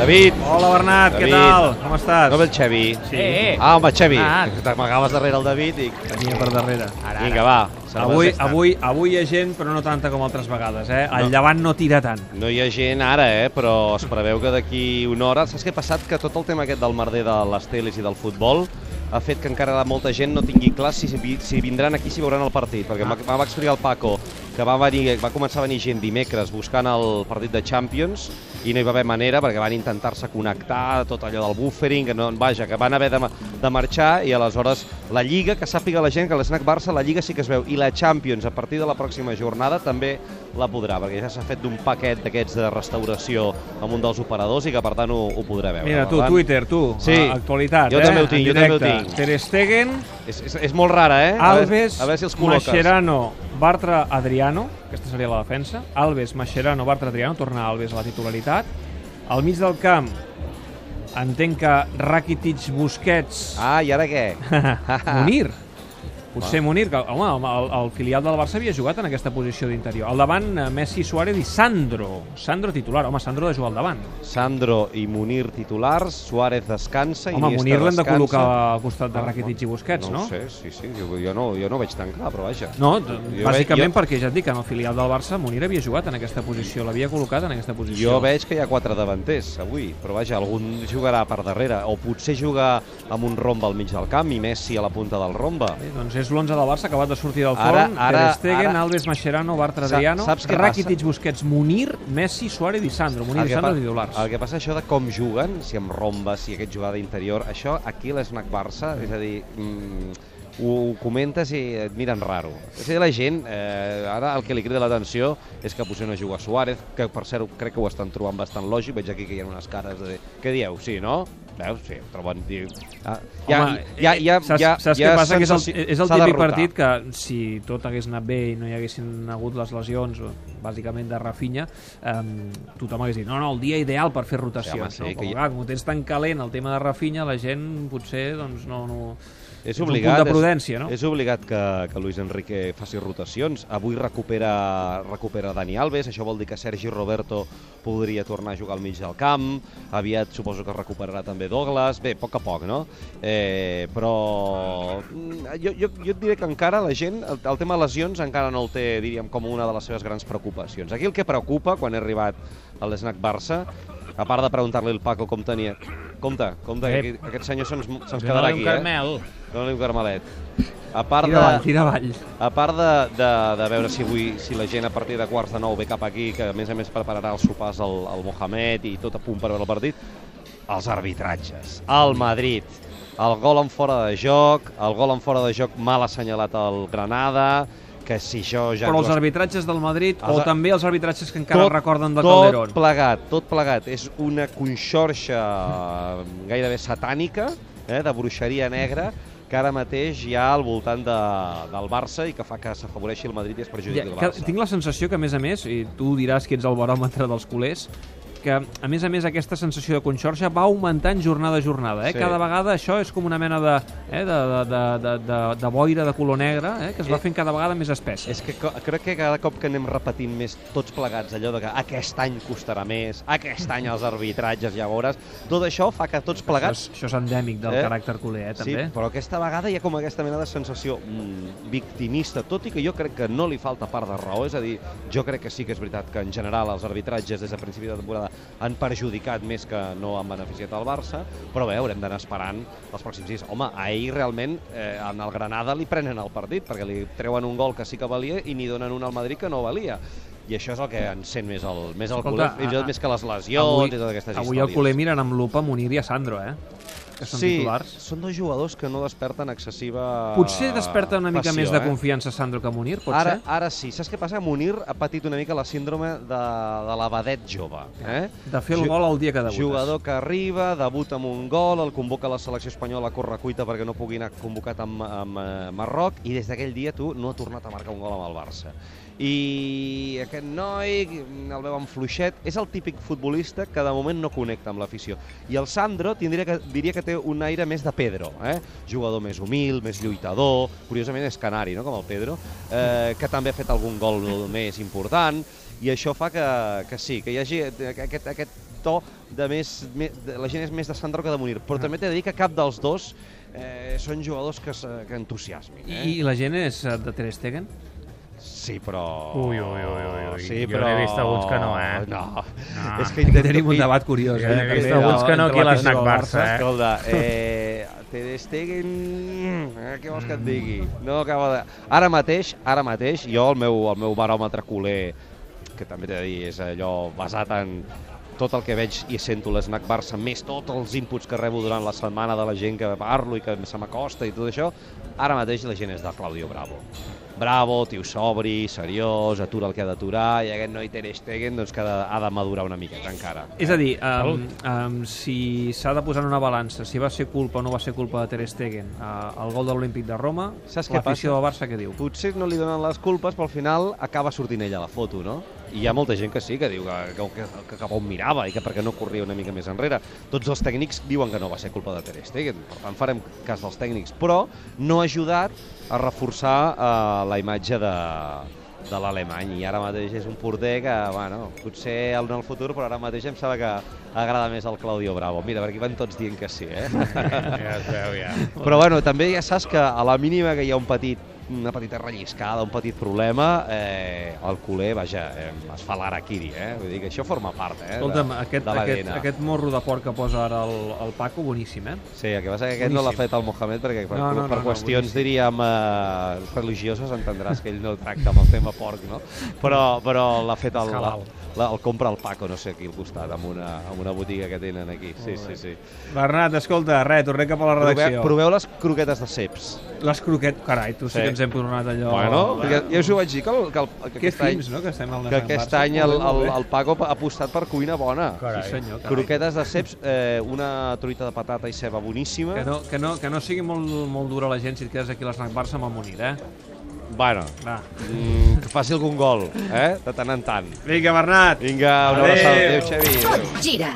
David. Hola, Bernat, David. què tal? Com estàs? No ve el Xavi. Sí. Eh, eh. Ah, home, Xavi. Ah. Que T'amagaves darrere el David i... Tenia per darrere. Ara, Vinga, va. Avui, avui, avui hi ha gent, però no tanta com altres vegades, eh? El No. llevant no tira tant. No hi ha gent ara, eh? però es preveu que d'aquí una hora... Saps què ha passat? Que tot el tema aquest del merder de les teles i del futbol ha fet que encara molta gent no tingui clar si, si vindran aquí si veuran el partit, perquè Ah. va explicar el Paco que va, venir, va començar a venir gent dimecres buscant el partit de Champions i no hi va haver manera perquè van intentar-se connectar, tot allò del buffering, que no, vaja, que van haver de, de marxar i aleshores la Lliga, que sàpiga la gent que l'Snac Barça, la Lliga sí que es veu, i la Champions a partir de la pròxima jornada també la podrà, perquè ja s'ha fet d'un paquet d'aquests de restauració amb un dels operadors i que per tant ho, ho podrà veure. Mira, tu, tant, Twitter, tu, Sí. a- actualitat, Jo eh? també ho tinc, jo també ho tinc. Ter Stegen, És, és, és molt rara, eh? A veure- Alves, a veure si els col·loques. Mascherano, Bartra, Adriano, aquesta seria la defensa, Alves, Mascherano, Bartra, Adriano, torna Alves a la titularitat. Al mig del camp, entenc que Rakitic, Busquets, Ah, i ara què? Munir. Potser Munir, que home, el, el filial del Barça havia jugat en aquesta posició d'interior. Al davant, eh, Messi, Suárez i Sandro. Sandro titular. Home, Sandro ha de jugar al davant. Sandro i Munir titulars, Suárez descansa, Home, Iniesta Munir l'hem de col·locar al costat de Ah, Rakitic i Busquets, no? no? Sé, sí, sí, jo, jo, no, jo no veig tan clar, però vaja. No, Jo bàsicament veig- perquè ja et dic que en el filial del Barça Munir havia jugat en aquesta posició, l'havia col·locat en aquesta posició. Jo veig que hi ha quatre davanters avui, però vaja, algun jugarà per darrere, o potser jugar amb un romba al mig del camp i Messi a la punta del romba. Bé, doncs és l'11 del Barça acabat de sortir del Ara- forn. ara- Ter Stegen, ara- Alves, Mascherano, Bartra, Adriano, saps què Rakitic, Busquets, Munir, Messi, Suárez i Sandro. Munir i Sandro titulars. el que passa això de com juguen, si amb romba, si aquest jugador d'interior, això aquí a l'Snac Barça, és a dir, mm, ho comentes i et miren raro. És a dir, la gent, eh, ara el que li crida l'atenció és que potser no juga Suárez, que per cert crec que ho estan trobant bastant lògic, veig aquí que hi ha unes cares de... Què dieu? Sí, no? Veus? Sí, ho troben... Diu... Ah, ja, Home, ja, ja, saps, ja, saps ja què passa? Que és el, és el típic partit que si tot hagués anat bé i no hi haguessin hagut les lesions, o, bàsicament de Rafinha, eh, tothom hagués dit, no, no, el dia ideal per fer rotacions. Sí, home, sí, no? que Com, hi- clar, com ho tens tan calent el tema de Rafinha, la gent potser doncs, no, no, És obligat, de prudència, no? És, és obligat que, que Luis Enrique faci rotacions. Avui recupera, recupera Dani Alves, això vol dir que Sergi Roberto podria tornar a jugar al mig del camp, aviat suposo que recuperarà també Douglas, bé, a poc a poc, no? Eh, però mm, jo, jo, jo et diré que encara la gent, el, el tema lesions encara no el té, diríem, com una de les seves grans preocupacions. Aquí el que preocupa, quan he arribat a l'Snac Barça, a part de preguntar-li al Paco com tenia... Compte, compte, que aquí, aquest senyor se'ns se'ns Jo quedarà no aquí, un carmel. eh? Dóna-li un carmelet. A part Tira avall, de, tira avall. a part de, de, de veure si, avui, si la gent a partir de quarts de nou ve cap aquí, que a més a més prepararà els sopars al, al Mohamed i tot a punt per veure el partit, els arbitratges. El Madrid, el gol en fora de joc, el gol en fora de joc mal assenyalat al Granada, que si això ja... Però els arbitratges del Madrid Els o també els arbitratges que encara tot, recorden de tot Calderón? plegat, tot plegat. És una conxorxa gairebé satànica, eh, de bruixeria negra, que ara mateix hi ha al voltant de, del Barça i que fa que s'afavoreixi el Madrid i es perjudiqui el que, Barça. tinc la sensació que, a més a més, i tu diràs que ets el baròmetre dels culers, que, a més a més, aquesta sensació de conxorxa va augmentant jornada a jornada. Eh? Sí. Cada vegada això és com una mena de, eh, de, de, de, de, de, de boira de color negre eh? que es va Eh, fent cada vegada més espessa. És que crec que cada cop que anem repetint més tots plegats allò de que aquest any costarà més, aquest any els arbitratges, ja veuràs, tot això fa que tots Això plegats és, això és endèmic del Eh? caràcter culer, eh, també. Sí, però aquesta vegada hi ha com aquesta mena de sensació mm, victimista, tot i que jo crec que no li falta part de raó, és a dir, jo crec que sí que és veritat que en general els arbitratges des de principi de temporada han perjudicat més que no han beneficiat el Barça, però bé, haurem d'anar esperant els pròxims dies. Home, ahir realment eh, en el Granada li prenen el partit, perquè li treuen un gol que sí que valia i n'hi donen un al Madrid que no valia. I això és el que encén més el, més el Escolta, culer, fins i tot més que les lesions avui, i totes aquestes avui històries. el culer miren amb lupa Munir i a Sandro, eh? Que són sí, titulars. són dos jugadors que no desperten excessiva Potser desperta una mica passió, més de eh? confiança Sandro que Munir, pot Ara, ser? ara sí. Saps què passa? Munir ha patit una mica la síndrome de, de la vedet jove. Eh? De fer el Ju- gol el dia que debutes. Jugador que arriba, debuta amb un gol, el convoca a la selecció espanyola a correcuita perquè no pugui anar convocat amb, amb eh, Marroc i des d'aquell dia tu no ha tornat a marcar un gol amb el Barça. I aquest noi el veuen fluixet, és el típic futbolista que de moment no connecta amb l'afició. I el Sandro tindria que, diria que té un aire més de Pedro, eh? jugador més humil, més lluitador, curiosament és canari, no? com el Pedro, eh, que també ha fet algun gol més important, i això fa que, que sí, que hi hagi aquest, aquest to de més... De, la gent és més de Sandro que de Munir, però també t'he de dir que cap dels dos eh, són jugadors que, que entusiasmin. Eh? I, I la gent és eh, de Ter Stegen? Sí, però... Ui, ui, ui, ui, ui. Sí, Jo però... n'he vist alguns que no, eh? No. No. És que intento... tenim un debat curiós. Eh? n'he vist alguns que no aquí a l'Snac Barça, eh? Escolta, eh, Ter Stegen... Eh, què vols que et digui? No acaba de... Ara mateix, ara mateix, jo el meu, el meu baròmetre culer, que també t'he de dir, és allò basat en tot el que veig i sento l'Snac Barça, més tots els inputs que rebo durant la setmana de la gent que parlo i que se m'acosta i tot això, ara mateix la gent és de Claudio Bravo. Bravo, tio sobri, seriós, atura el que ha d'aturar, i aquest noi Ter Stegen doncs, que ha de, ha de madurar una miqueta encara. És a dir, um, um, si s'ha de posar en una balança si va ser culpa o no va ser culpa de Ter Stegen uh, el gol de l'Olímpic de Roma, l'afició del Barça què diu? potser no li donen les culpes, però al final acaba sortint ella a la foto, no? I hi ha molta gent que sí, que diu que, que, que, que cap on mirava i que perquè no corria una mica més enrere. Tots els tècnics diuen que no va ser culpa de Ter Stegen, per tant farem cas dels tècnics, però no ha ajudat a reforçar eh, la imatge de, de l'alemany i ara mateix és un porter que, bueno, potser en el futur, però ara mateix em sembla que agrada més el Claudio Bravo. Mira, per aquí van tots dient que sí, eh? Ja es veu, ja. Però bueno, també ja saps que a la mínima que hi ha un petit una petita relliscada, un petit problema, eh, el culer, vaja, eh, es fa l'araquiri, eh? Vull dir que això forma part, eh? Escolta'm, de, aquest, de aquest, aquest morro de porc que posa ara el, el Paco, boníssim, eh? Sí, el que passa que aquest no l'ha Boníssim. fet el Mohamed perquè per, No, no, per no, no, qüestions, boníssim. diríem, eh, religioses entendràs que ell no tracta amb el tema porc, no? Però, però l'ha fet el, la, la, el compra el Paco, no sé, aquí al costat, amb una, amb una botiga que tenen aquí. Sí, sí, sí. Bernat, escolta, res, tornem cap a la Proveu, redacció. proveu les croquetes de ceps. Les croquetes... Carai, tu sí, Sí. que ens hem tornat allò... Bueno, perquè ja us ho vaig dir que, el, que, el, que Que aquest any, no?, que estem al que aquest any el, el, el Paco ha apostat per cuina bona. Carai. Sí, senyor, carai. Croquetes de ceps, eh, una truita de patata i ceba boníssima. Que no, que, no, que no sigui molt, molt dura la gent si et quedes aquí a l'Snac Barça amb el Munir, eh? Bueno, Va. mm, que faci algun gol, eh? De tant en tant. Vinga, Bernat! Vinga, una Adéu. abraçada. Adéu, Xavi. Adéu. Tot gira.